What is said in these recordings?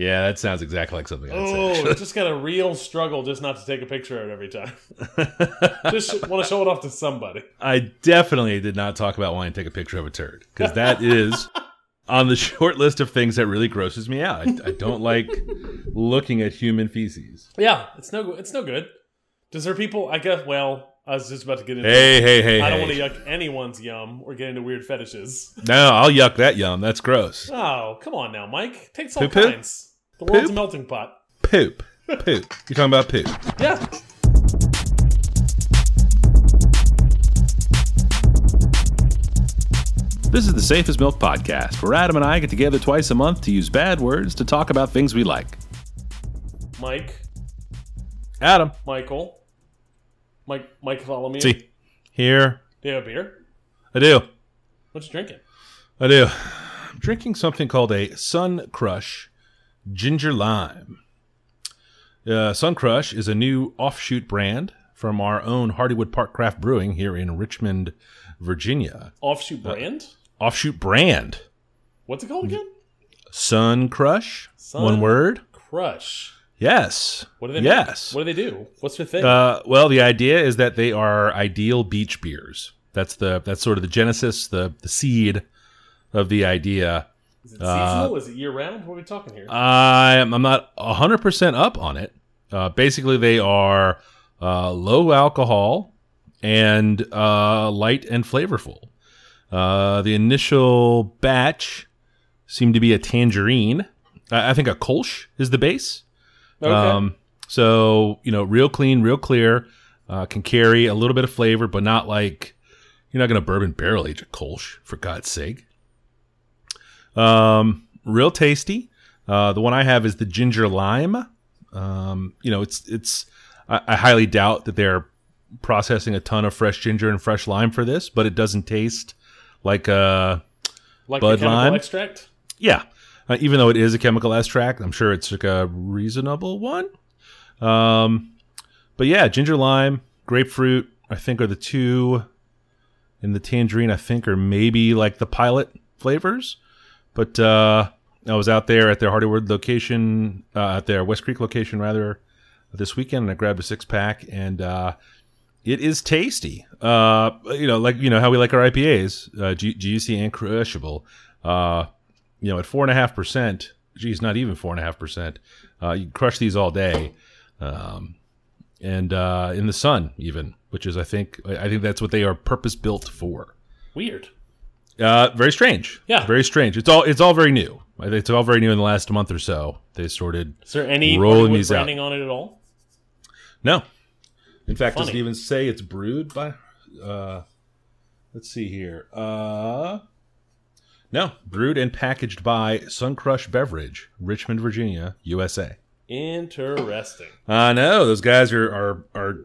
Yeah, that sounds exactly like something I'd Oh, just got a real struggle just not to take a picture of it every time. just want to show it off to somebody. I definitely did not talk about wanting to take a picture of a turd because that is on the short list of things that really grosses me out. I, I don't like looking at human feces. Yeah, it's no it's no good. Does there people? I guess. Well, I was just about to get into. Hey, hey, hey! I don't hey. want to yuck anyone's yum or get into weird fetishes. No, I'll yuck that yum. That's gross. Oh, come on now, Mike. Takes all kinds. The world's Poop? a melting pot. Poop, poop. You're talking about poop. Yeah. This is the Safest Milk Podcast, where Adam and I get together twice a month to use bad words to talk about things we like. Mike, Adam, Michael, Mike, Mike, follow me. see here. Do you have a beer? I do. What you drinking? I do. I'm drinking something called a Sun Crush Ginger Lime. Uh, Sun Crush is a new offshoot brand from our own Hardywood Park Craft Brewing here in Richmond, Virginia. Offshoot brand? Offshoot brand. What's it called again? Sun Crush. Sun- One word. Crush. Yes. What do they? Yes. Make? What do they do? What's their thing? Uh, well, the idea is that they are ideal beach beers. That's the that's sort of the genesis, the the seed of the idea. Is it seasonal? is it year round? What are we talking here? I'm I'm not hundred percent up on it. Uh, basically, they are uh, low alcohol and uh, light and flavorful. Uh, the initial batch seemed to be a tangerine. I, I think a Kolsch is the base. okay. Um, so you know, real clean, real clear. Uh, can carry a little bit of flavor, but not like you're not going to bourbon barrel age a Kolsch for God's sake. Um, real tasty. Uh, the one I have is the ginger lime. Um, you know, it's it's. I, I highly doubt that they're processing a ton of fresh ginger and fresh lime for this, but it doesn't taste like a like Bud Lime? extract? yeah, uh, even though it is a chemical extract, I'm sure it's like a reasonable one. Um, but yeah, ginger lime, grapefruit, I think are the two. and the tangerine, I think are maybe like the pilot flavors. But uh, I was out there at their Hardywood location, uh, at their West Creek location rather, this weekend, and I grabbed a six pack, and uh, it is tasty. Uh, you know, like you know how we like our IPAs, uh, GUC and crushable. Uh, you know, at four and a half percent, geez, not even four and a half percent. Uh, you crush these all day, um, and uh, in the sun even, which is I think I think that's what they are purpose built for. Weird. Uh, very strange. Yeah. very strange. It's all it's all very new. It's all very new in the last month or so. They started Is there any Rolling these out. branding on it at all? no. In fact, does it even say it's brewed by? Uh, let's see here. Uh, no, brewed and packaged by Suncrush Beverage, Richmond, Virginia, USA. Interesting. I know those guys are are are.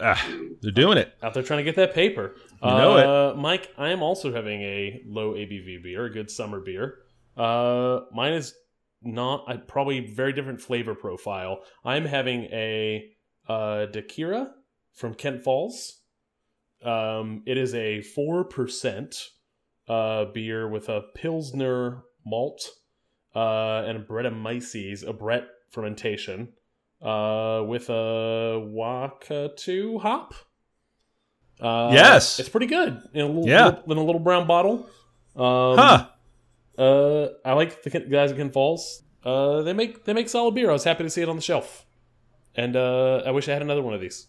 Ah, they're doing it. Out there trying to get that paper. You know it. uh, Mike, I am also having a low ABV beer, a good summer beer. Uh, mine is not, I probably very different flavor profile. I'm having a uh, Dakira from Kent Falls. Um, it is a 4% uh, beer with a Pilsner malt uh, and a Brettanomyces, a Brett fermentation, uh, with a Wakatu hop. Uh, Yes. it's pretty good. In a little, Yeah. little- in a little brown bottle. Um, Huh? Uh, I like the guys at Kent Falls. Uh, they make they make solid beer. I was happy to see it on the shelf, and uh, I wish I had another one of these.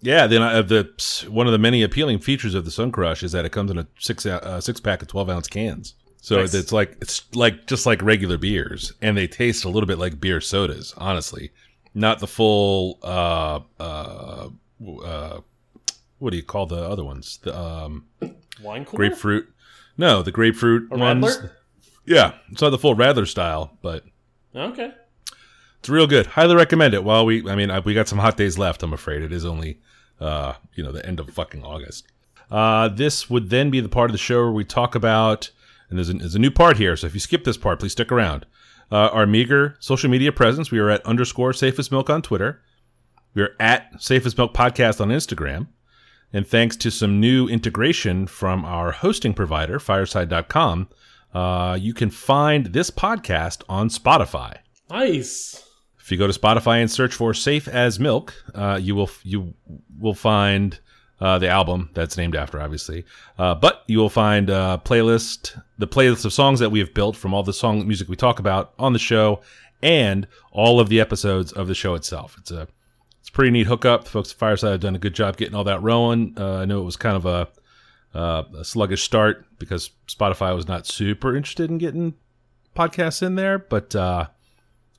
Yeah. Then I, the one of the many appealing features of the Sun Crush is that it comes in a six uh, six pack of twelve ounce cans. So Nice. it's like it's like just like regular beers, and they taste a little bit like beer sodas. Honestly, not the full. Uh, uh, uh, what do you call the other ones? The um, Wine cooler, grapefruit. No, the grapefruit a ones. Radler. Yeah, it's not the full Radler style, but Okay, it's real good. Highly recommend it. While we, I mean, I, we got some hot days left. I'm afraid it is only, uh, you know, the end of fucking August. Uh, this would then be the part of the show where we talk about, and there's a, there's a new part here. So if you skip this part, please stick around. Uh, our meager social media presence. We are at underscore safest milk on Twitter. We are at safest milk podcast on Instagram. And thanks to some new integration from our hosting provider, fireside.com, uh, you can find this podcast on Spotify. Nice. If you go to Spotify and search for "Safe as Milk," uh, you will you will find uh, the album that's named after, obviously. Uh, but you will find uh, playlist the playlist of songs that we have built from all the song music we talk about on the show, and all of the episodes of the show itself. It's a it's a pretty neat hookup. The folks at Fireside have done a good job getting all that rolling. Uh, I know it was kind of a, uh, a sluggish start because Spotify was not super interested in getting podcasts in there, but uh,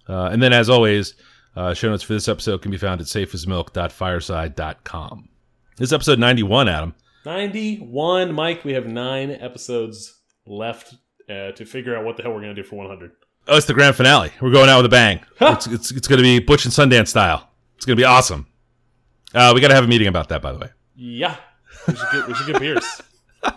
uh, and then, as always, uh, show notes for this episode can be found at safeasmilk.fireside.com. This is episode 91, Adam. 91, Mike. We have nine episodes left uh, to figure out what the hell we're going to do for 100. Oh, it's the grand finale. We're going out with a bang. it's it's, it's going to be Butch and Sundance style. It's going to be awesome. Uh, we got to have a meeting about that, by the way. Yeah. We should get, we should get beers.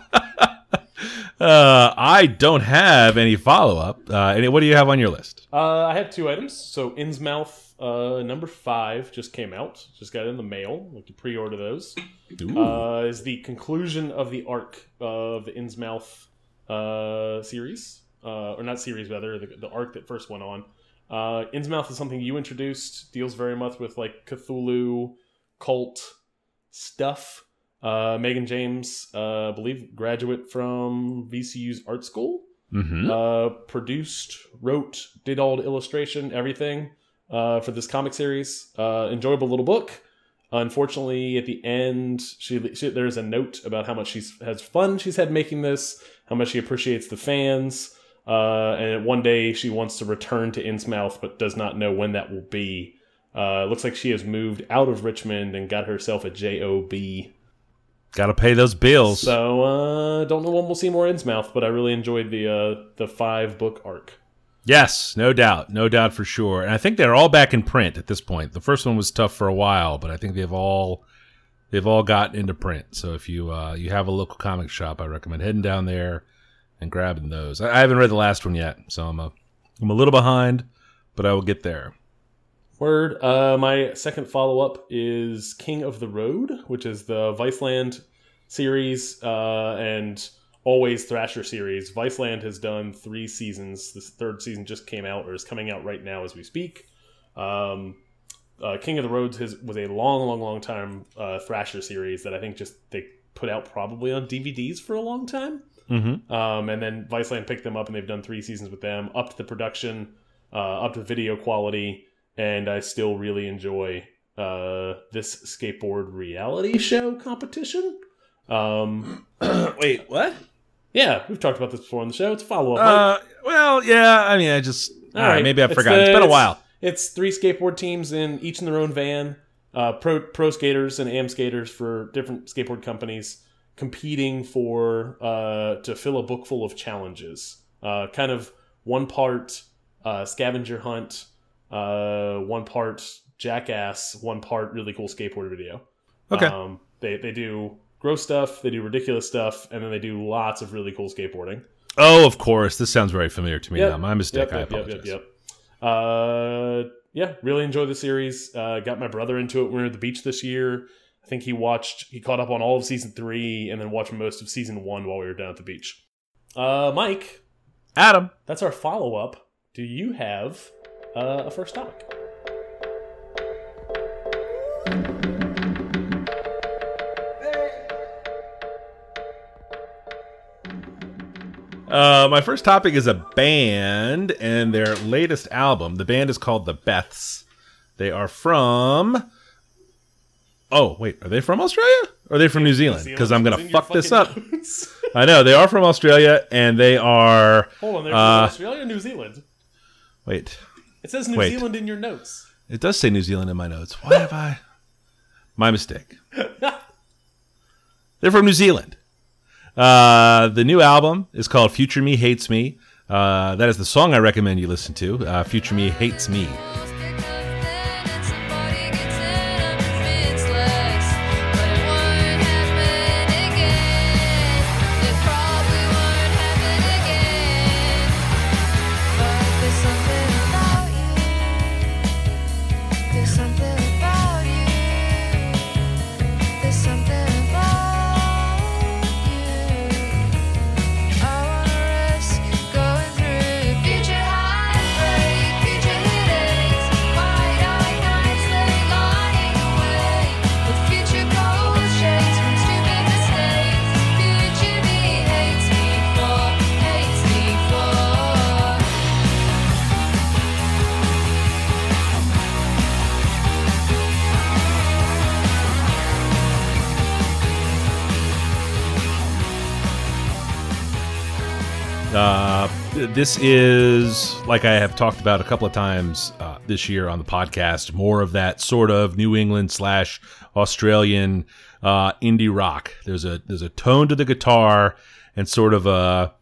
Uh, I don't have any follow up. Uh, any, what do you have on your list? Uh, I have two items. So Innsmouth uh, number five just came out. Just got in the mail. We can pre-order those. Uh, is the conclusion of the arc of the Innsmouth uh, series, uh, or not series rather, the, the arc that first went on. Uh, Innsmouth is something you introduced. Deals very much with like Cthulhu, cult stuff. Uh, Megan James, uh, I believe, graduate from VCU's art school. Mm-hmm. Uh, produced, wrote, did all the illustration, everything uh, for this comic series. Uh, enjoyable little book. Unfortunately, at the end, she, she there's a note about how much she's has fun she's had making this, how much she appreciates the fans, uh, and one day she wants to return to Innsmouth, but does not know when that will be. Uh, looks like she has moved out of Richmond and got herself a job. Got to pay those bills. So uh, don't know when we'll see more Innsmouth, but I really enjoyed the uh, the five book arc. Yes, no doubt, no doubt for sure. And I think they're all back in print at this point. The first one was tough for a while, but I think they've all they've all gotten into print. So if you uh, you have a local comic shop, I recommend heading down there and grabbing those. I, haven't read the last one yet, so I'm a I'm a little behind, but I will get there. Word. Uh, my second follow up is King of the Road, which is the Viceland series uh, and always Thrasher series. Viceland has done three seasons. This third season just came out or is coming out right now as we speak. Um, uh, King of the Roads has, was a long, long, long time uh, Thrasher series that I think just they put out probably on DVDs for a long time. Mm-hmm. Um, and then Viceland picked them up and they've done three seasons with them, upped the production, uh, up to video quality, and I still really enjoy uh, this skateboard reality show competition. Um, Wait, what? yeah, we've talked about this before on the show. It's a follow up. Uh, well, yeah. I mean, I just all right. right. Maybe I've forgotten. the- it's been a it's- while. It's three skateboard teams in each in their own van. Uh, pro pro skaters and am skaters for different skateboard companies competing for uh, to fill a book full of challenges. Uh, kind of one part uh, scavenger hunt, uh, one part jackass, one part really cool skateboard video. Okay. Um, they they do gross stuff, they do ridiculous stuff, and then they do lots of really cool skateboarding. Oh, of course. This sounds very familiar to me Yep. now. My mistake. Yep, I yep, yep, apologize. yep, yep. Uh, yeah, really enjoy the series. Uh, got my brother into it when we were at the beach this year. I think he watched, he caught up on all of season three and then watched most of season one while we were down at the beach. Uh, Mike, Adam. that's our follow up. Do you have uh, a first topic? Uh, my first topic is a band and their latest album. The band is called the Beths. They are from. Oh wait, are they from Australia? Or are they from New Zealand? Because I'm gonna fuck this up. I know they are from Australia, and they are. Hold on, there's Uh, Australia, or New Zealand. Wait, It says New wait. Zealand in your notes. it does say New Zealand in my notes. Why have I? My mistake. They're from New Zealand. Uh, the new album is called Future Me Hates Me. Uh, that is the song I recommend you listen to. Uh, Future Me Hates Me. This is like I have talked about a couple of times uh, this year on the podcast. More of that sort of New England slash Australian uh, indie rock. There's a there's a tone to the guitar and sort of a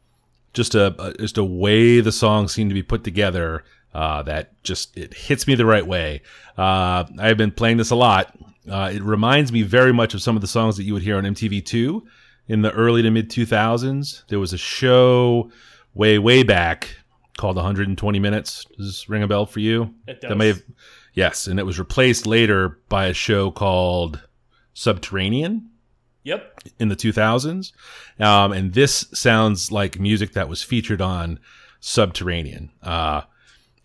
just a, a just a way the songs seem to be put together uh, that just it hits me the right way. Uh, I've been playing this a lot. Uh, it reminds me very much of some of the songs that you would hear on MTV2 in the early to mid 2000s. There was a show way way back called 120 Minutes. Does this ring a bell for you? It That does. may have, yes, and it was replaced later by a show called Subterranean Yep. in the 2000s. Um, and this sounds like music that was featured on Subterranean. Uh,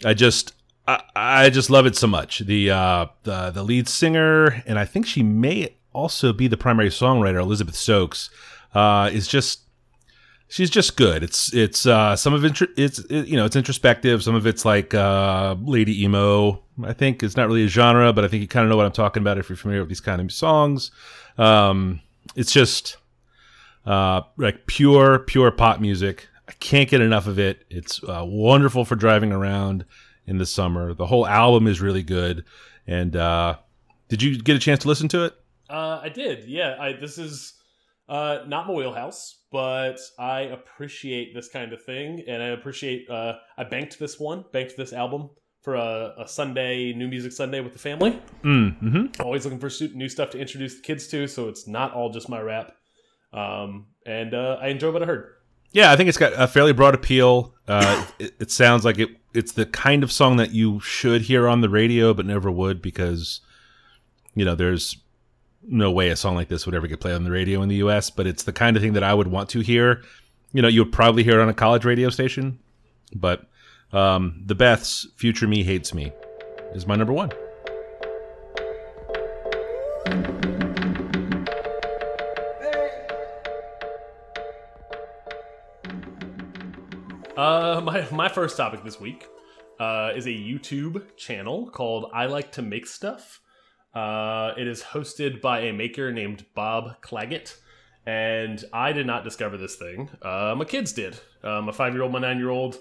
I just, I, I just love it so much. The, uh, the, the lead singer, and I think she may also be the primary songwriter, Elizabeth Stokes, uh, is just, she's just good. It's, it's, uh, some of it, it's, it, you know, it's introspective. Some of it's like, uh, lady emo. I think it's not really a genre, but I think you kind of know what I'm talking about if you're familiar with these kind of songs. Um, it's just uh, like pure, pure pop music. I can't get enough of it. It's uh, wonderful for driving around in the summer. The whole album is really good. And uh, did you get a chance to listen to it? Uh, I did. Yeah. I this is uh, not my wheelhouse, but I appreciate this kind of thing, and I appreciate. Uh, I banked this one, banked this album for a, a Sunday, New Music Sunday with the family. Mm, hmm Always looking for new stuff to introduce the kids to, so it's not all just my rap. Um, and uh, I enjoy what I heard. Yeah, I think it's got a fairly broad appeal. Uh, it, it sounds like it. It's the kind of song that you should hear on the radio, but never would because, you know, there's no way a song like this would ever get played on the radio in the U.S. But it's the kind of thing that I would want to hear. You know, you would probably hear it on a college radio station. But um, the Beths' "Future Me Hates Me" is my number one. Uh, my my first topic this week uh, is a YouTube channel called I Like to Make Stuff. Uh, it is hosted by a maker named Bob Clagett, and I did not discover this thing. Uh, my kids did. Uh, my five year old, my nine year old,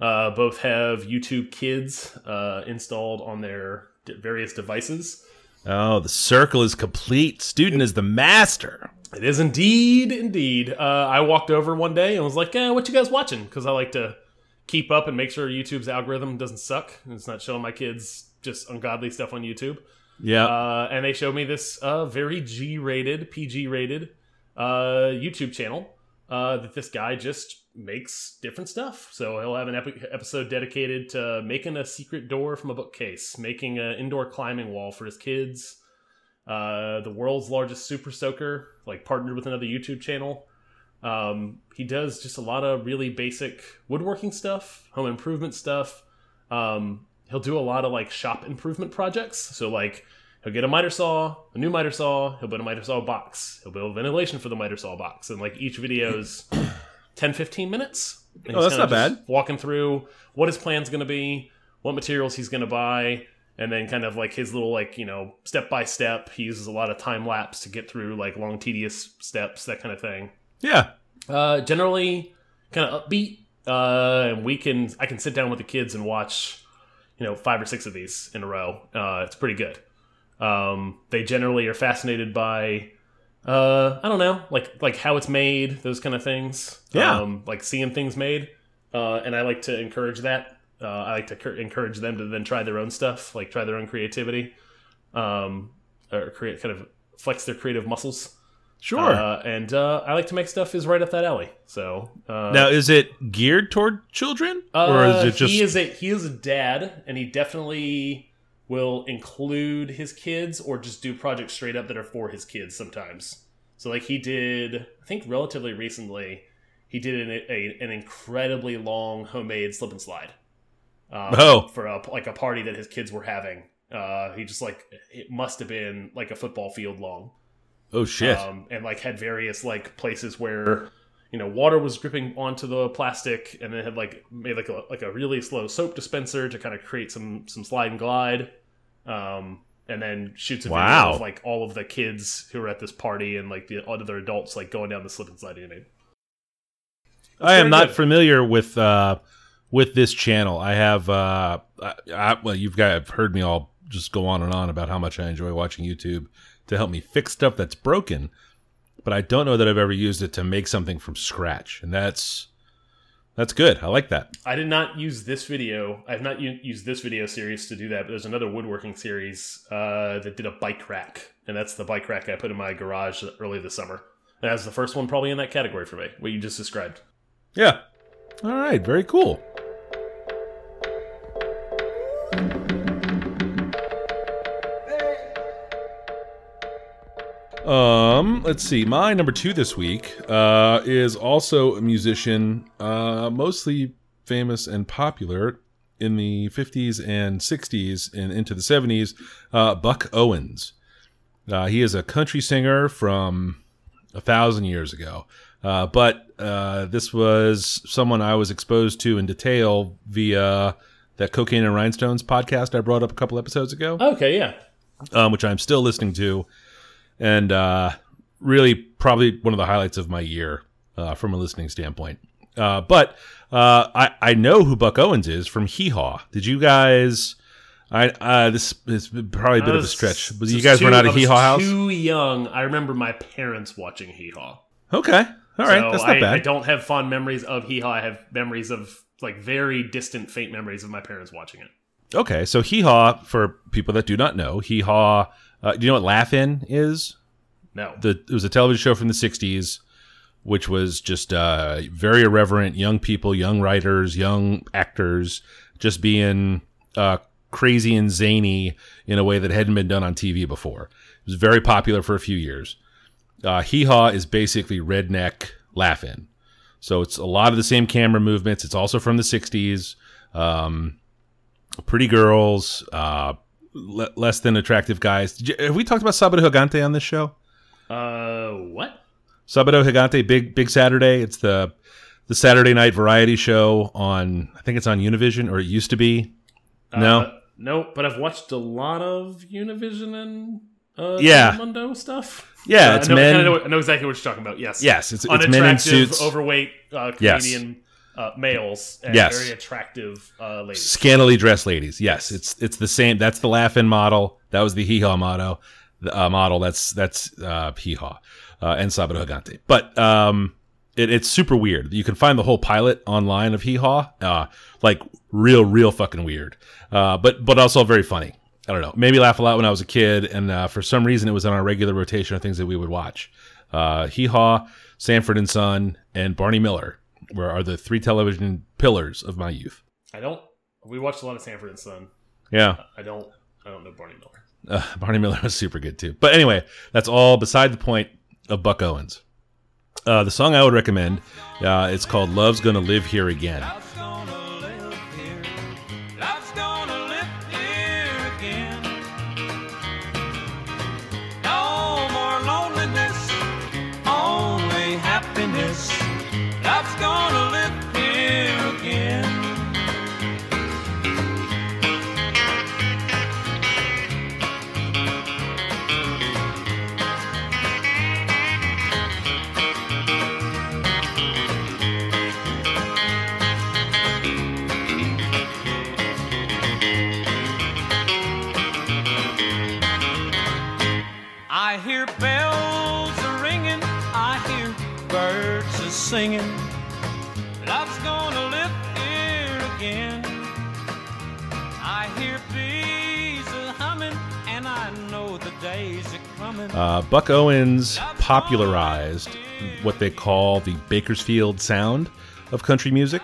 uh, both have YouTube Kids uh, installed on their d- various devices. Oh, the circle is complete. Student is the master. It is indeed, indeed. Uh, I walked over one day and was like, eh, "What you guys watching?" Because I like to keep up and make sure YouTube's algorithm doesn't suck. and It's not showing my kids just ungodly stuff on YouTube. Yeah. Uh, and they showed me this uh, very G-rated, PG-rated uh, YouTube channel uh, that this guy just makes different stuff. So he'll have an epi- episode dedicated to making a secret door from a bookcase, making an indoor climbing wall for his kids. Uh, the world's largest super soaker, like partnered with another YouTube channel. Um, he does just a lot of really basic woodworking stuff, home improvement stuff. Um, he'll do a lot of like shop improvement projects. So like he'll get a miter saw, a new miter saw, he'll build a miter saw box, he'll build ventilation for the miter saw box, and like each video's 10, 15 minutes. Oh, that's not bad. Walking through what his plan's going to be, what materials he's going to buy, and then kind of like his little like you know step by step. He uses a lot of time lapse to get through like long tedious steps, that kind of thing. yeah. Uh, generally kind of upbeat. Uh, and we can I can sit down with the kids and watch, you know, five or six of these in a row. Uh, it's pretty good. Um, they generally are fascinated by, uh, I don't know, like like how it's made, those kind of things. Yeah. Um, like seeing things made. Uh, and I like to encourage that. Uh, I like to encourage them to then try their own stuff, like try their own creativity, um, or create kind of flex their creative muscles. Sure. Uh, and uh, I like to make stuff is right up that alley. So uh, now, is it geared toward children, or is uh, it just? he is a he is a dad, and he definitely will include his kids or just do projects straight up that are for his kids sometimes. So like he did, I think relatively recently, he did an, a, an incredibly long homemade slip and slide. Um, Oh. for a, like a party that his kids were having. Uh, he just like it must have been like a football field long oh shit! um, and like had various like places where you know water was dripping onto the plastic, and then had like made like a like a really slow soap dispenser to kind of create some some slide and glide, um, and then shoots a video Wow. of like all of the kids who are at this party and like the other adults like going down the slip and slide he. I am not good. familiar with uh, with this channel. I have, uh, I, I, well, you've got I've heard me all just go on and on about how much I enjoy watching YouTube to help me fix stuff that's broken, but I don't know that I've ever used it to make something from scratch, and that's that's good. I like that. I did not use this video. I have not used this video series to do that, but there's another woodworking series uh, that did a bike rack, and that's the bike rack I put in my garage early this summer. And that's the first one probably in that category for me, what you just described. Yeah. All right. Very cool. Um, let's see. My number two this week uh, is also a musician, uh, mostly famous and popular in the 50s and 60s and into the 70s. Uh, Buck Owens. Uh, he is a country singer from a thousand years ago. Uh, but uh, this was someone I was exposed to in detail via that Cocaine and Rhinestones podcast I brought up a couple episodes ago. Okay, yeah. Um, which I'm still listening to and uh, really probably one of the highlights of my year uh, from a listening standpoint. Uh, but uh, I I know who Buck Owens is from Hee Haw. Did you guys? I uh, this is probably a bit was, of a stretch, but you guys too, were not a Hee Haw house. Too young. I remember my parents watching Hee Haw. Okay, all right, so that's not I, bad. I don't have fond memories of Hee Haw. I have memories of like very distant, faint memories of my parents watching it. Okay, so Hee Haw for people that do not know, Hee Haw uh, do you know what Laugh-In is? No. The, it was a television show from the 60s, which was just uh, very irreverent, young people, young writers, young actors, just being uh, crazy and zany in a way that hadn't been done on TV before. It was very popular for a few years. Uh, Hee Haw is basically redneck Laugh-In. So it's a lot of the same camera movements. It's also from the 60s. Um, pretty girls, uh, le- less than attractive guys. You, have we talked about Sabado Gigante on this show? Uh, what? Sabado Gigante, big big Saturday. It's the the Saturday night variety show on. I think it's on Univision, or it used to be. No, uh, no, but I've watched a lot of Univision and uh, yeah, Mundo stuff. Yeah, uh, it's I know, men. I know, I know, exactly what you're talking about. Yes, yes, it's, it's men in suits, overweight uh, Canadian uh, males and yes. very attractive uh, ladies. Scantily dressed ladies. Yes, it's it's the same. That's the Laugh-In model. That was the hee haw motto. The uh, model. That's that's uh, hee haw uh, and Sabado Gigante. But um, it, it's super weird. You can find the whole pilot online of hee haw. Uh, like real, real fucking weird. Uh, but but also very funny. I don't know. Maybe laugh a lot when I was a kid, and uh, for some reason it was on our regular rotation of things that we would watch. Uh, hee haw, Sanford and Son, and Barney Miller were are the three television pillars of my youth. I don't. We watched a lot of Sanford and Son. Yeah. I don't. I don't know Barney Miller. Uh, Barney Miller was super good too. But anyway, that's all beside the point of Buck Owens. Uh, the song I would recommend, uh, it's called "Love's Gonna Live Here Again." Singing. Love's gonna live here again. I hear bees humming, and I know the days are coming. Uh, Buck Owens popularized what they call the Bakersfield sound of country music.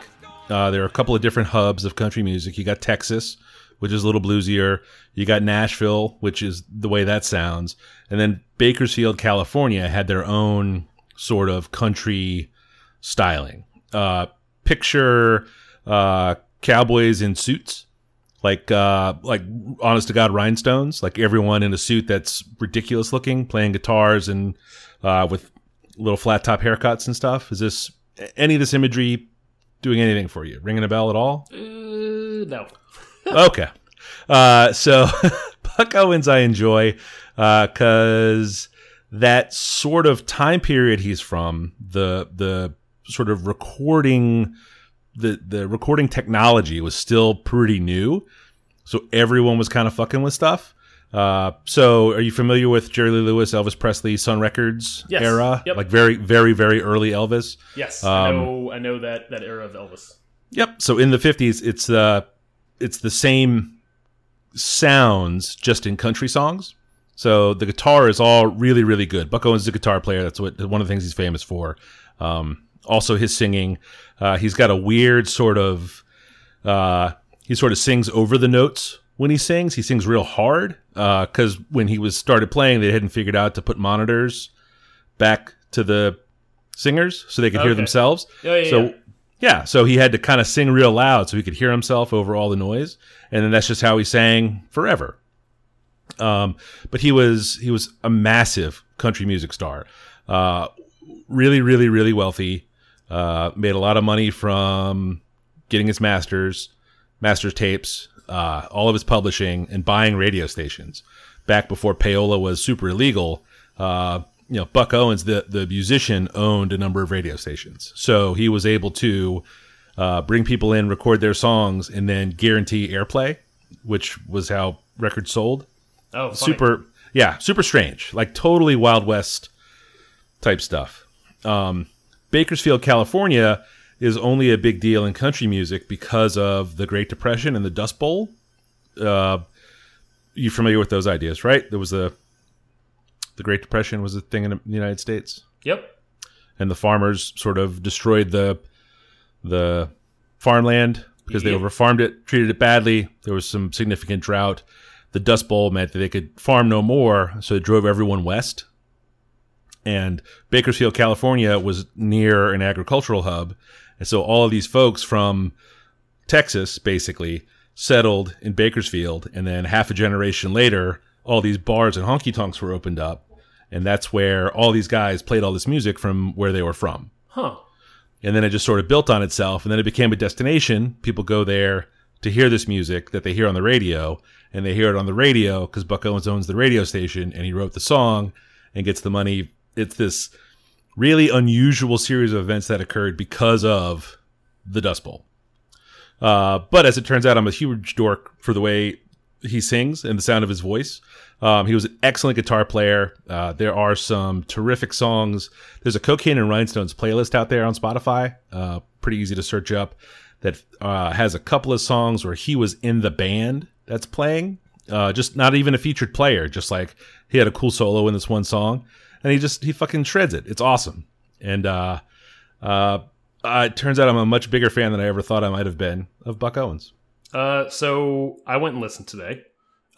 Uh, there are a couple of different hubs of country music. You got Texas, which is a little bluesier. You got Nashville, which is the way that sounds. And then Bakersfield, California had their own sort of country styling. Uh, picture uh, cowboys in suits, like uh, like honest to god rhinestones, like everyone in a suit that's ridiculous looking, playing guitars and uh, with little flat top haircuts and stuff. Is this any of this imagery doing anything for you? Ringing a bell at all? Uh, no. okay. Uh, so Buck Owens, I enjoy because uh, that sort of time period he's from, the the sort of recording the the recording technology was still pretty new, so everyone was kind of fucking with stuff. Uh, so are you familiar with Jerry Lee Lewis, Elvis Presley, Sun Records Yes. era? Yep. Like very, very, very early Elvis. Yes, I Um, know. I know that that era of Elvis. Yep. So in the fifties, it's the it's the same sounds just in country songs. So the guitar is all really, really good. Buck Owens is a guitar player. That's what one of the things he's famous for. Um, also, his singing. Uh, he's got a weird sort of. Uh, he sort of sings over the notes when he sings. He sings real hard because when he was started playing, they hadn't figured out to put monitors back to the singers so they could hear themselves. Oh, yeah, so yeah. yeah, so he had to kind of sing real loud so he could hear himself over all the noise, and then that's just how he sang forever. Um, but he was he was a massive country music star, uh, really, really, really wealthy. Uh, made a lot of money from getting his masters, masters tapes, uh, all of his publishing, and buying radio stations. Back before payola was super illegal, uh, you know, Buck Owens, the the musician, owned a number of radio stations, so he was able to uh, bring people in, record their songs, and then guarantee airplay, which was how records sold Oh, funny. super yeah super strange like totally wild west type stuff um, bakersfield california is only a big deal in country music because of the great depression and the dust bowl uh, you familiar with those ideas right there was a the great depression was a thing in the united states Yep. and the farmers sort of destroyed the the farmland because they overfarmed it, treated it badly. There was some significant drought. The Dust Bowl meant that they could farm no more, so it drove everyone west. And Bakersfield, California, was near an agricultural hub, and so all of these folks from Texas basically settled in Bakersfield, and then half a generation later, all these bars and honky tonks were opened up, and that's where all these guys played all this music from where they were from. Huh. And then it just sort of built on itself, and then it became a destination. People go there to hear this music that they hear on the radio, and they hear it on the radio because Buck Owens owns the radio station, and he wrote the song and gets the money. It's this really unusual series of events that occurred because of the Dust Bowl. Uh, but as it turns out, I'm a huge dork for the way he sings and the sound of his voice. Um, he was an excellent guitar player. Uh, there are some terrific songs. There's a Cocaine and Rhinestones playlist out there on Spotify, uh, pretty easy to search up, that uh, has a couple of songs where he was in the band that's playing. Uh, just not even a featured player, just like he had a cool solo in this one song, and he just he fucking shreds it. It's awesome, and uh, uh, uh, it turns out I'm a much bigger fan than I ever thought I might have been of Buck Owens. Uh, so I went and listened today,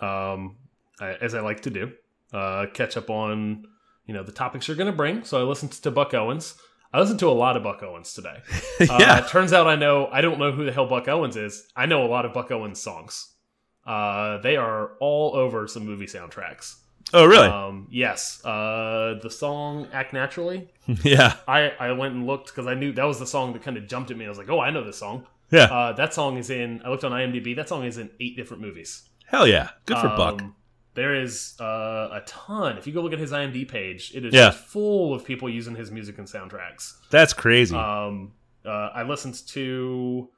um, I, as I like to do, uh, catch up on you know the topics you're going to bring. So I listened to Buck Owens. I listened to a lot of Buck Owens today. Uh, yeah, it turns out I know I don't know who the hell Buck Owens is. I know a lot of Buck Owens songs. Uh, they are all over some movie soundtracks. Oh really? Um, yes. Uh, the song "Act Naturally." yeah, I I went and looked because I knew that was the song that kind of jumped at me. I was like, oh, I know this song. yeah. Uh, that song is in. I looked on IMDb. That song is in eight different movies. Hell yeah, good for Buck. Um, There is uh, a ton. If you go look at his IMDb page, it is Yeah. full of people using his music and soundtracks. That's crazy. Um, uh, I listened to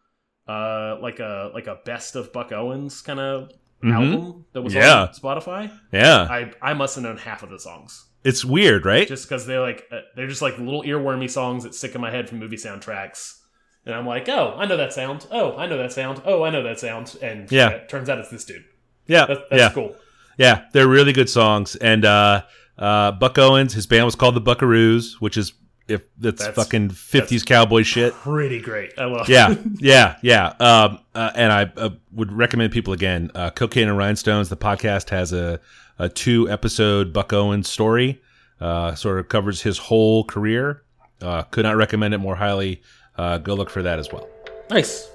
uh, like a like a best of Buck Owens kind of Mhm. album that was Yeah. on Spotify. yeah, I I must have known half of the songs it's weird, right? just because they're like uh, they're just like little earwormy songs that stick in my head from movie soundtracks. And I'm like, oh, I know that sound. Oh, I know that sound. Oh, I know that sound. And Yeah. it turns out it's this dude. yeah, That, that's yeah, cool. yeah. They're really good songs. And uh, uh, Buck Owens, his band was called the Buckaroos, which is if that's, That's- fucking fifties cowboy shit. Pretty great. I love. It. Yeah, yeah, yeah. Um, uh, and I uh, would recommend people again. Uh, Cocaine and Rhinestones, the podcast has a, a two episode Buck Owens story. Uh, sort of covers his whole career. Uh, could not recommend it more highly. Uh, go look for that as well. Nice.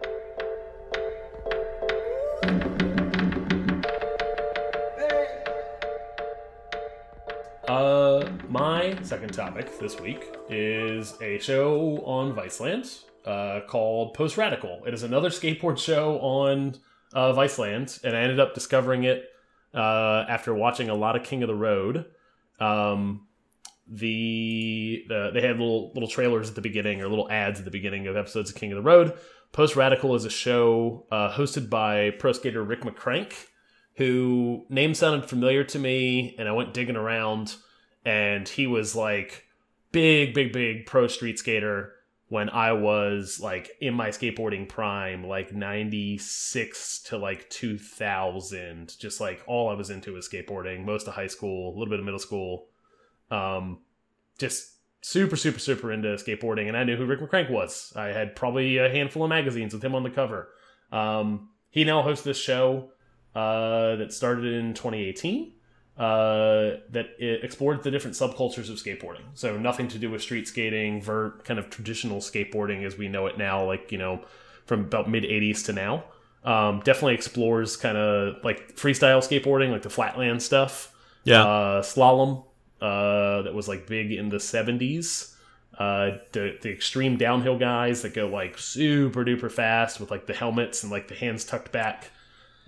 Uh, my second topic this week is a show on Viceland uh, called Post Radical. It is another skateboard show on uh, Viceland, and I ended up discovering it uh, after watching a lot of King of the Road. Um, the, the they had little little trailers at the beginning or little ads at the beginning of episodes of King of the Road. Post Radical is a show uh, hosted by pro skater Rick McCrank, who name sounded familiar to me, and I went digging around, and he was like big, big, big pro street skater when I was like in my skateboarding prime, like 96 to like 2000. Just like all I was into was skateboarding, most of high school, a little bit of middle school. Um, just super, super, super into skateboarding. And I knew who Rick McCrank was. I had probably a handful of magazines with him on the cover. Um, he now hosts this show uh, that started in 2018 uh, that it explored the different subcultures of skateboarding. So nothing to do with street skating, vert, kind of traditional skateboarding as we know it now, like you know, from about mid '80s to now. Um, definitely explores kind of like freestyle skateboarding, like the flatland stuff. Yeah, uh, slalom uh, that was like big in the '70s. Uh, the the extreme downhill guys that go like super duper fast with like the helmets and like the hands tucked back.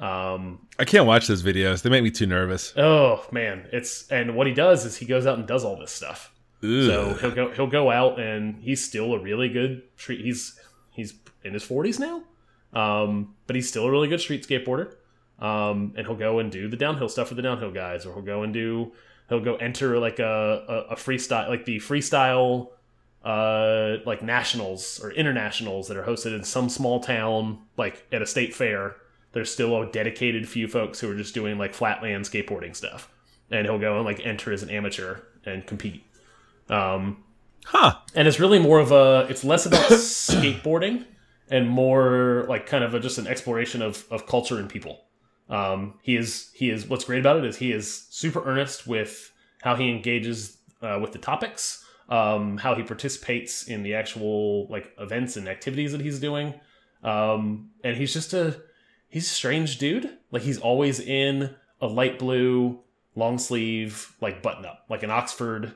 Um, I can't watch those videos. They make me too nervous. Oh man, it's and what he does is he goes out and does all this stuff. Ugh. So he'll go he'll go out and he's still a really good street. He's he's in his forties now, um, but he's still a really good street skateboarder. Um, and he'll go and do the downhill stuff for the downhill guys, or he'll go and do he'll go enter like a a, a freestyle like the freestyle uh like nationals or internationals that are hosted in some small town like at a state fair there's still a dedicated few folks who are just doing like flatland skateboarding stuff. And he'll go and like enter as an amateur and compete. Um huh. and it's really more of a it's less about skateboarding and more like kind of a, just an exploration of of culture and people. Um he is he is what's great about it is he is super earnest with how he engages uh, with the topics um how he participates in the actual like events and activities that he's doing. Um and he's just a he's a strange dude. Like he's always in a light blue long sleeve like button up, like an Oxford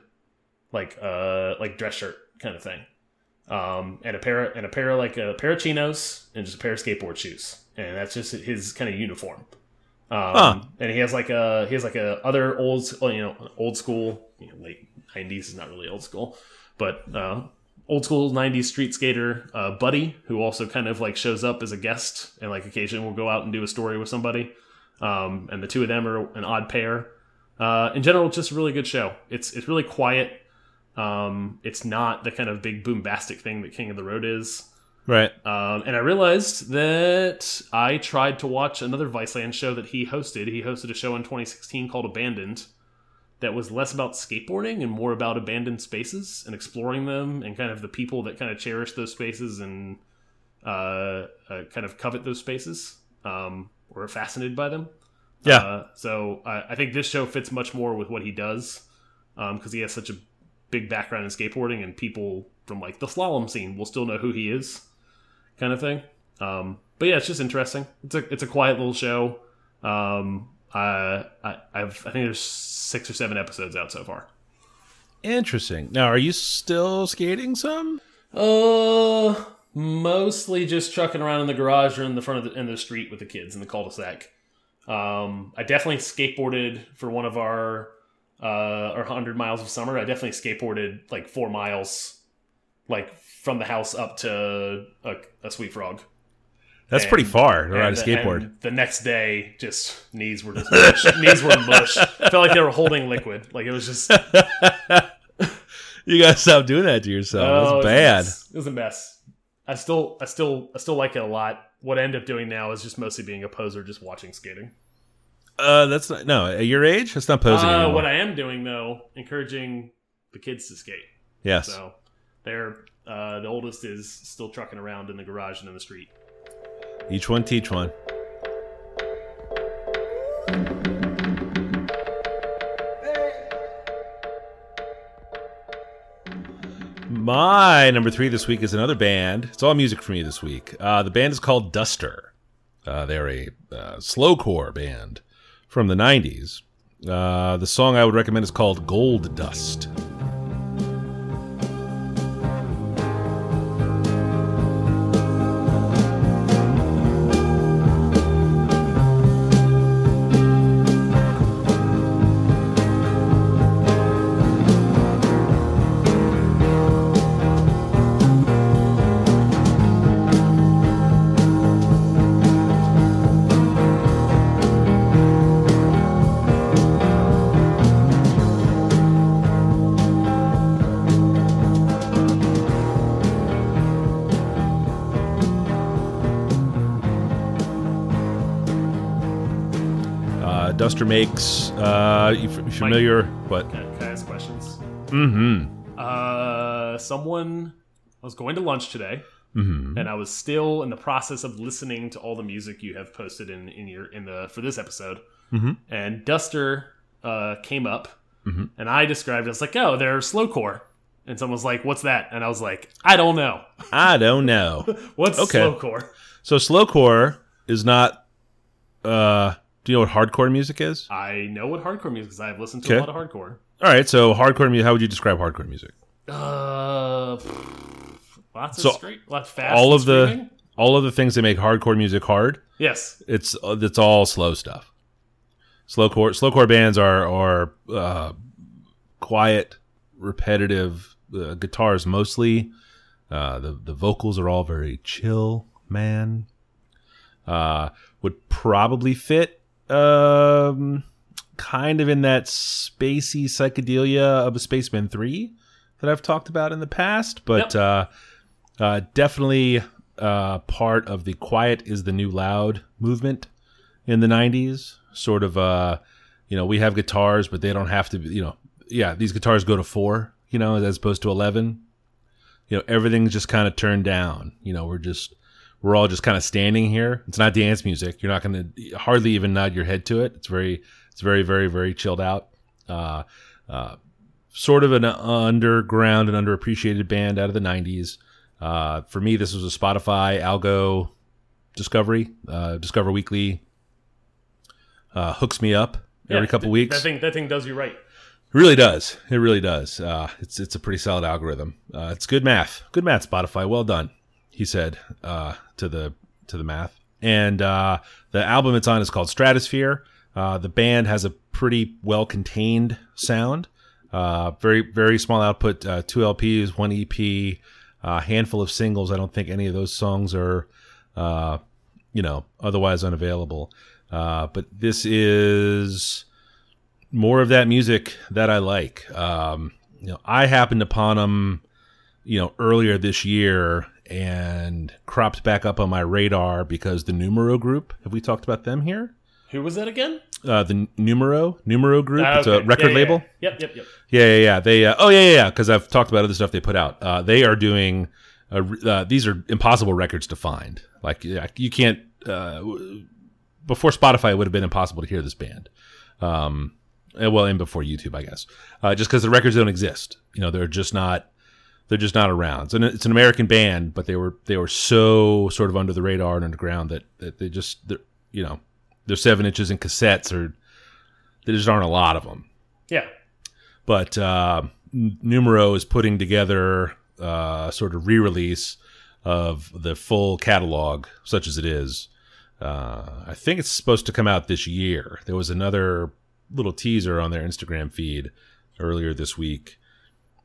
like uh like dress shirt kind of thing. Um and a pair of, and a pair of like a pair of chinos and just a pair of skateboard shoes. And that's just his kind of uniform. Um Huh. and he has like a he has like a other old you know old school you know, late 90s is not really old school, but uh old school 90s street skater uh, buddy who also kind of like shows up as a guest and like occasionally will go out and do a story with somebody. Um, and the two of them are an odd pair. Uh, in general just a really good show. It's it's really quiet. Um, it's not the kind of big boombastic thing that king of the road is. Right. um, and I realized that I tried to watch another Viceland show that he hosted. He hosted a show in 2016 called Abandoned that was less about skateboarding and more about abandoned spaces and exploring them and kind of the people that kind of cherish those spaces and uh, uh, kind of covet those spaces um, or are fascinated by them. Yeah. Uh, so I, I think this show fits much more with what he does because he has such a big background in skateboarding and people from like the slalom scene will still know who he is, kind of thing. Um, but yeah, it's just interesting. It's a it's a quiet little show. Um, I, I I've I think there's six or seven episodes out so far. Interesting. Now, are you still skating some? Uh, mostly just trucking around in the garage or in the front of the in the street with the kids in the cul-de-sac. Um, I definitely skateboarded for one of our uh our hundred miles of summer. I definitely skateboarded like four miles, like from the house up to a, a Sweet Frog. That's And- pretty far to ride a skateboard. the next day, just knees were just mush. knees were mush. Felt like they were holding liquid. Like it was just you gotta stop doing that to yourself. Oh, it was bad. It was a mess. I still, I still, I still like it a lot. What I end up doing now is just mostly being a poser, just watching skating. Uh, that's not no. At your age, that's not posing Uh, what I am doing though, encouraging the kids to skate. yes. So they're uh, the oldest is still trucking around in the garage and in the street. Each one teach one. My number three this week is another band. It's all music for me this week. Uh, the band is called Duster. Uh, they're a uh, slowcore band from the 90s. Uh, the song I would recommend is called Gold Dust. Uh, Duster makes. Uh, you, familiar? What? Can, can I ask questions? Mm-hmm. Uh, someone I was going to lunch today, Mm-hmm. and I was still in the process of listening to all the music you have posted in in your in the for this episode. Mhm. And Duster uh, came up, Mhm. and I described it as like, "Oh, they're slowcore." And someone was like, "What's that?" And I was like, "I don't know. I don't know. What's Okay. slowcore?" So slowcore is not. Uh, do you know what hardcore music is? I know what hardcore music is. I've listened to Okay. a lot of hardcore. All right. So hardcore music. How would you describe hardcore music? Uh, lots of So, straight, lots fast. all of the- All of the things that make hardcore music hard. yes, It's uh, it's all slow stuff. Slowcore slowcore bands are are uh, quiet, repetitive uh, guitars mostly. Uh, the the vocals are all very chill, man. Uh, would probably fit um, kind of in that spacey psychedelia of a Spacemen Three that I've talked about in the past, but Yep. uh, uh, definitely uh, part of the quiet is the new loud movement in the 90s sort of uh you know we have guitars but they don't have to be you know yeah these guitars go to four you know as opposed to 11 you know everything's just kind of turned down. You know we're just we're all just kind of standing here it's not dance music you're not going to hardly even nod your head to it it's very it's very very very chilled out uh uh sort of an underground and underappreciated band out of the 90s uh for me this was a spotify algo discovery uh discover weekly uh, hooks me up every Yeah, couple th- weeks. That thing, that thing does you right. It really does. It really does. Uh, it's it's a pretty solid algorithm. Uh, it's good math. Good math, Spotify. Well done, he said uh, to the to the math. And uh, the album it's on is called Stratosphere. Uh, the band has a pretty well contained sound. Uh, very very small output. Uh, two LPs, one EP, a handful of singles. I don't think any of those songs are, uh, you know, otherwise unavailable. Uh, but this is more of that music that I like. Um, you know, I happened upon them, you know, earlier this year and cropped back up on my radar because the Numero Group. Have we talked about them here? Who was that again? Uh, the Numero Numero Group. Ah, It's a record Yeah, yeah, label. yeah. Yep, yep, yep. Yeah, yeah, yeah. They. Uh, oh, yeah, yeah, yeah. Because I've talked about other stuff they put out. Uh, they are doing. Uh, uh, these are impossible records to find. Like yeah, you can't. Uh, before Spotify, it would have been impossible to hear this band. Um, well, and before YouTube, I guess, uh, just because the records don't exist. You know, they're just not. They're just not around. So it's an American band, but they were they were so sort of under the radar and underground that, that they just they're, you know they're seven inches in cassettes or there just aren't a lot of them Yeah. but uh, Numero is putting together uh, sort of re-release of the full catalog, such as it is. Uh, I think it's supposed to come out this year. There was another little teaser on their Instagram feed earlier this week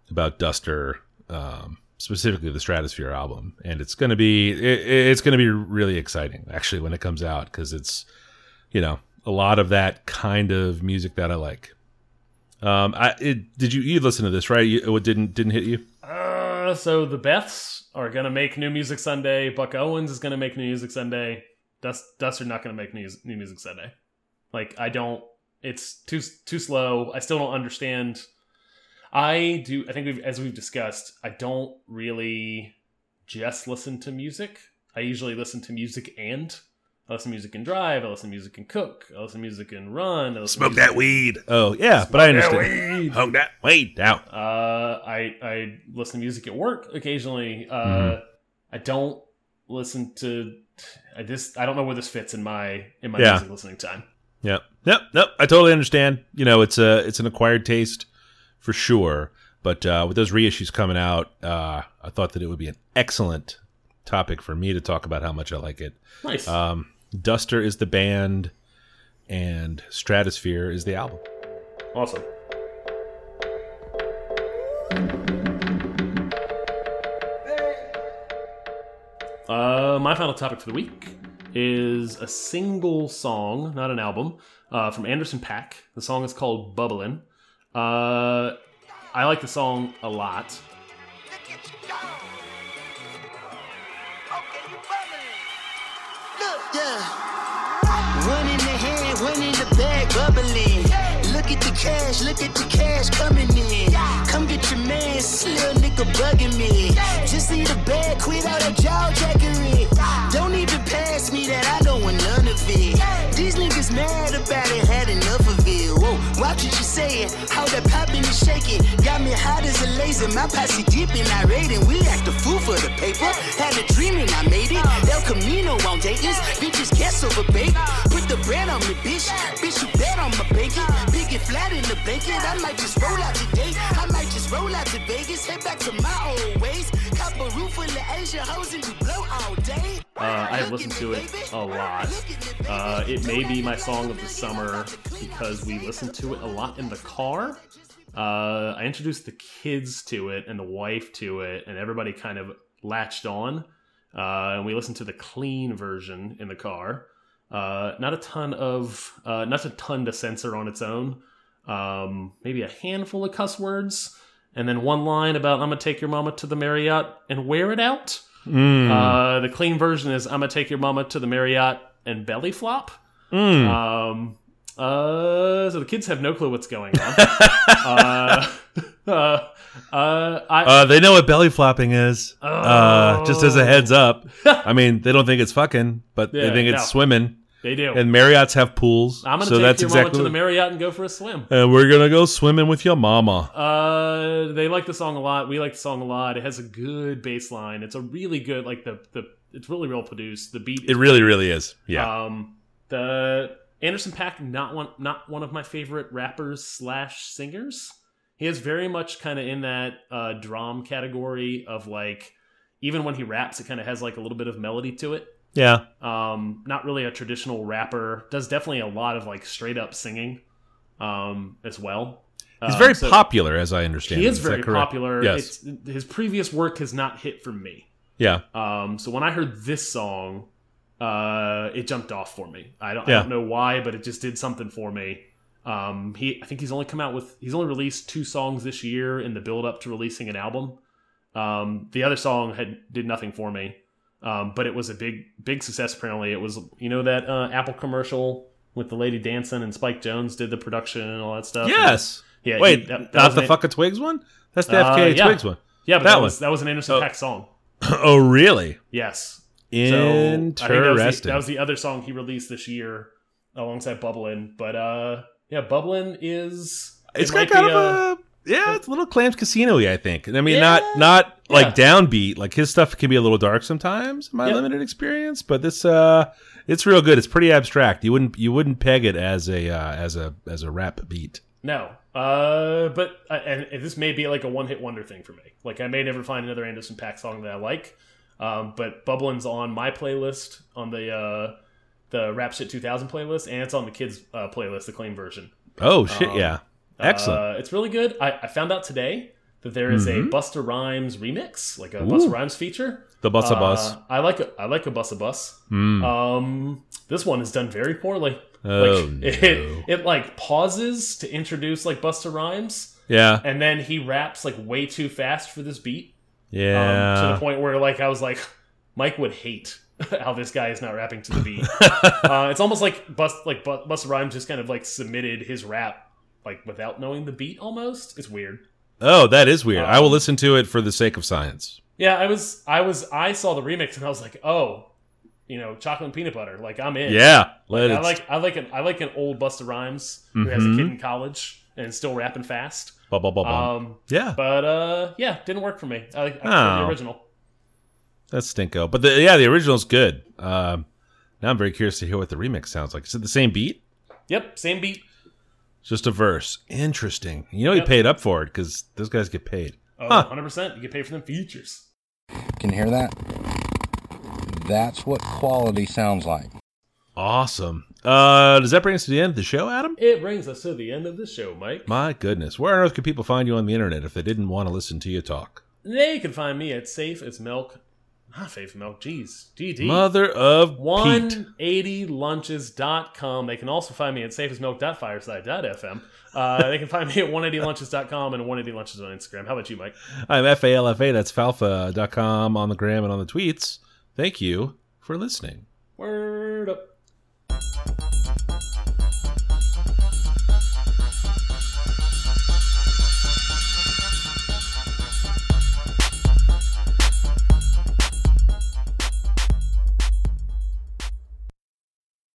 about Duster, um, specifically the Stratosphere album, and it's going to be it, it's going to be really exciting actually when it comes out because it's you know a lot of that kind of music that I like. Um, I it, did you you listen to this right? You, it didn't didn't hit you? Uh, so the Beths are gonna make new music Sunday. Buck Owens is gonna make new music Sunday. Dust Dust are not gonna make new new music Sunday. Like I don't. It's too too slow. I still don't understand. I do. I think we've as we've discussed. I don't really just listen to music. I usually listen to music and I listen to music and drive. I listen to music and cook. I listen to music and run. I listen to music- weed. Oh yeah, but I that understand. weed. Smoke that weed out. Uh, I I listen to music at work occasionally. Uh, Mhm. I don't listen to. I just I don't know where this fits in my in my Yeah. music listening time. Yep. Yep. Nope. I totally understand. You know, it's a it's an acquired taste for sure. But uh, with those reissues coming out, uh, I thought that it would be an excellent topic for me to talk about how much I like it. Nice. Um, Duster is the band, and Stratosphere is the album. awesome. Uh, my final topic for the week is a single song, not an album, uh, from Anderson Paak. The song is called "Bubblin'." Uh, I like the song a lot. Bubbling. One in the one in the bag, Look at the cash, look at the cash coming in. Come get your man, this little nigga bugging me. Just need a bag, quit all that jaw jackery. How that popping. Got me hot as a laser, my posse deep and I raiding. We act a fool for the paper. Had a dream and I made it. El Camino on Dayton's, bitches guess over bait. Put the bread on me, bitch. Bitch, you bet on my bacon. Big and flat in the blanket. I might just roll out today. I might just roll out to Vegas. Head back to my old ways. Cop a roof full of Asian hoes and do blow all day. Uh, I have listened to it a lot. Uh, it may be my song of the summer because we listened to it a lot in the car. Uh, I introduced the kids to it and the wife to it, and everybody kind of latched on. Uh, and we listened to the clean version in the car. Uh, not a ton of, uh, not a ton to censor on its own. Um, maybe a handful of cuss words, and then one line about "I'm gonna take your mama to the Marriott and wear it out." Mm. Uh, the clean version is I'm gonna take your mama to the Marriott and belly flop. Mm. Um, uh, so the kids have no clue what's going on. uh, uh, uh, I, Uh, they know what belly flopping is. Uh, just as a Oh. heads up. I mean, they don't think it's fucking, but they think it's no. swimming. they do. And Marriott's have pools, I'm gonna so take that's your mama exactly. to the Marriott and go for a swim. and we're gonna go swimming with your mama. Uh, they like the song a lot. We like the song a lot. It has a good bass line. It's a really good like the the. It's really well produced. The beat. It really, really is. Yeah. Um, the Anderson Paak not one not one of my favorite rappers slash singers. He is very much kind of in that uh, drum category of like even when he raps, it kind of has like a little bit of melody to it. yeah. Um, not really a traditional rapper. Does definitely a lot of like straight up singing, um, as well. He's Um, very so popular, as I understand. He is, that very popular. Yes. It's, his previous work has not hit for me. Yeah. Um, so when I heard this song, uh, it jumped off for me. I don't, Yeah. I don't know why, but it just did something for me. Um, he, I think he's only come out with, he's only released two songs this year in the build up to releasing an album. Um, the other song had did nothing for me, um, but it was a big, big success. Apparently, it was you know that uh, Apple commercial with the lady dancing and Spike Jonze did the production and all that stuff. Yes. yeah. Wait, he- that- that not the an- fuck a Twigs one? That's the Uh, FKA yeah. Twigs one. Yeah, but that that, one. was that was an Anderson Oh. Paak song. oh, really? Yes. Interesting. So, I think that was, the, that was the other song he released this year alongside Bubblin'. But uh yeah, Bubblin' is it it's got kind of uh, a yeah, it's a little Clams Casino-y, I think. I mean, Yeah. not not like Yeah. downbeat. Like his stuff can be a little dark sometimes, in my Yeah. limited experience. But this, uh, it's real good. It's pretty abstract. You wouldn't you wouldn't peg it as a uh, as a as a rap beat. No. Uh but uh, and, and this may be like a one-hit wonder thing for me. Like I may never find another Anderson Paak song that I like. Um but Bubblin's on my playlist on the uh the Rap Shit 2000 playlist and it's on the kids uh, playlist, the clean version. Oh shit! Um, yeah, excellent. Uh, it's really good. I, I found out today that there is Mhm. a Busta Rhymes remix, like a Ooh. Busta Rhymes feature. the bus a bus. Uh, I like a, I like a bus a bus. Mm. Um, this one is done very poorly. oh like no. it, it like pauses to introduce like Busta Rhymes, yeah, and then he raps like way too fast for this beat. Yeah. Um, to the point where like I was like, Mike would hate how this guy is not rapping to the beat. uh, it's almost like Bust like Bu- Busta Rhymes just kind of like submitted his rap like without knowing the beat. Almost, it's weird. oh, that is weird. I will Um, listen to it for the sake of science. Yeah, I was, I was, I saw the remix and I was like, oh, you know, chocolate and peanut butter. Like I'm in. Yeah, let I like, I like an, I like an old Busta Rhymes who has a Mhm. kid in college and still rapping fast. bum, bum, bum, bum. Um, yeah, but uh, yeah, didn't work for me. I, I prefer Oh. the original. that's stinko. But the, yeah, the original's good. Um, now I'm very curious to hear what the remix sounds like. Is it the same beat? Yep, same beat. Just a verse. Interesting. You know Yep. he paid up for it because those guys get paid. Oh, Huh. 100%. You get paid for them features. Can you hear that? That's what quality sounds like. Awesome. Uh, does that bring us to the end of the show, Adam? It brings us to the end of the show, Mike. My goodness. Where on earth could people find you on the internet if they didn't want to listen to you talk? They can find me at Safe as Milk. Not Safe Milk, jeez. GD. Mother of Pete. 180lunches.com. They can also find me at safeasmilk.fireside.fm. Uh, they can find me at 180lunches.com and 180lunches on Instagram. How about you, Mike? I'm F-A-L-F-A. That's falfa.com on the gram and on the tweets. Thank you for listening. Word up. Thank you.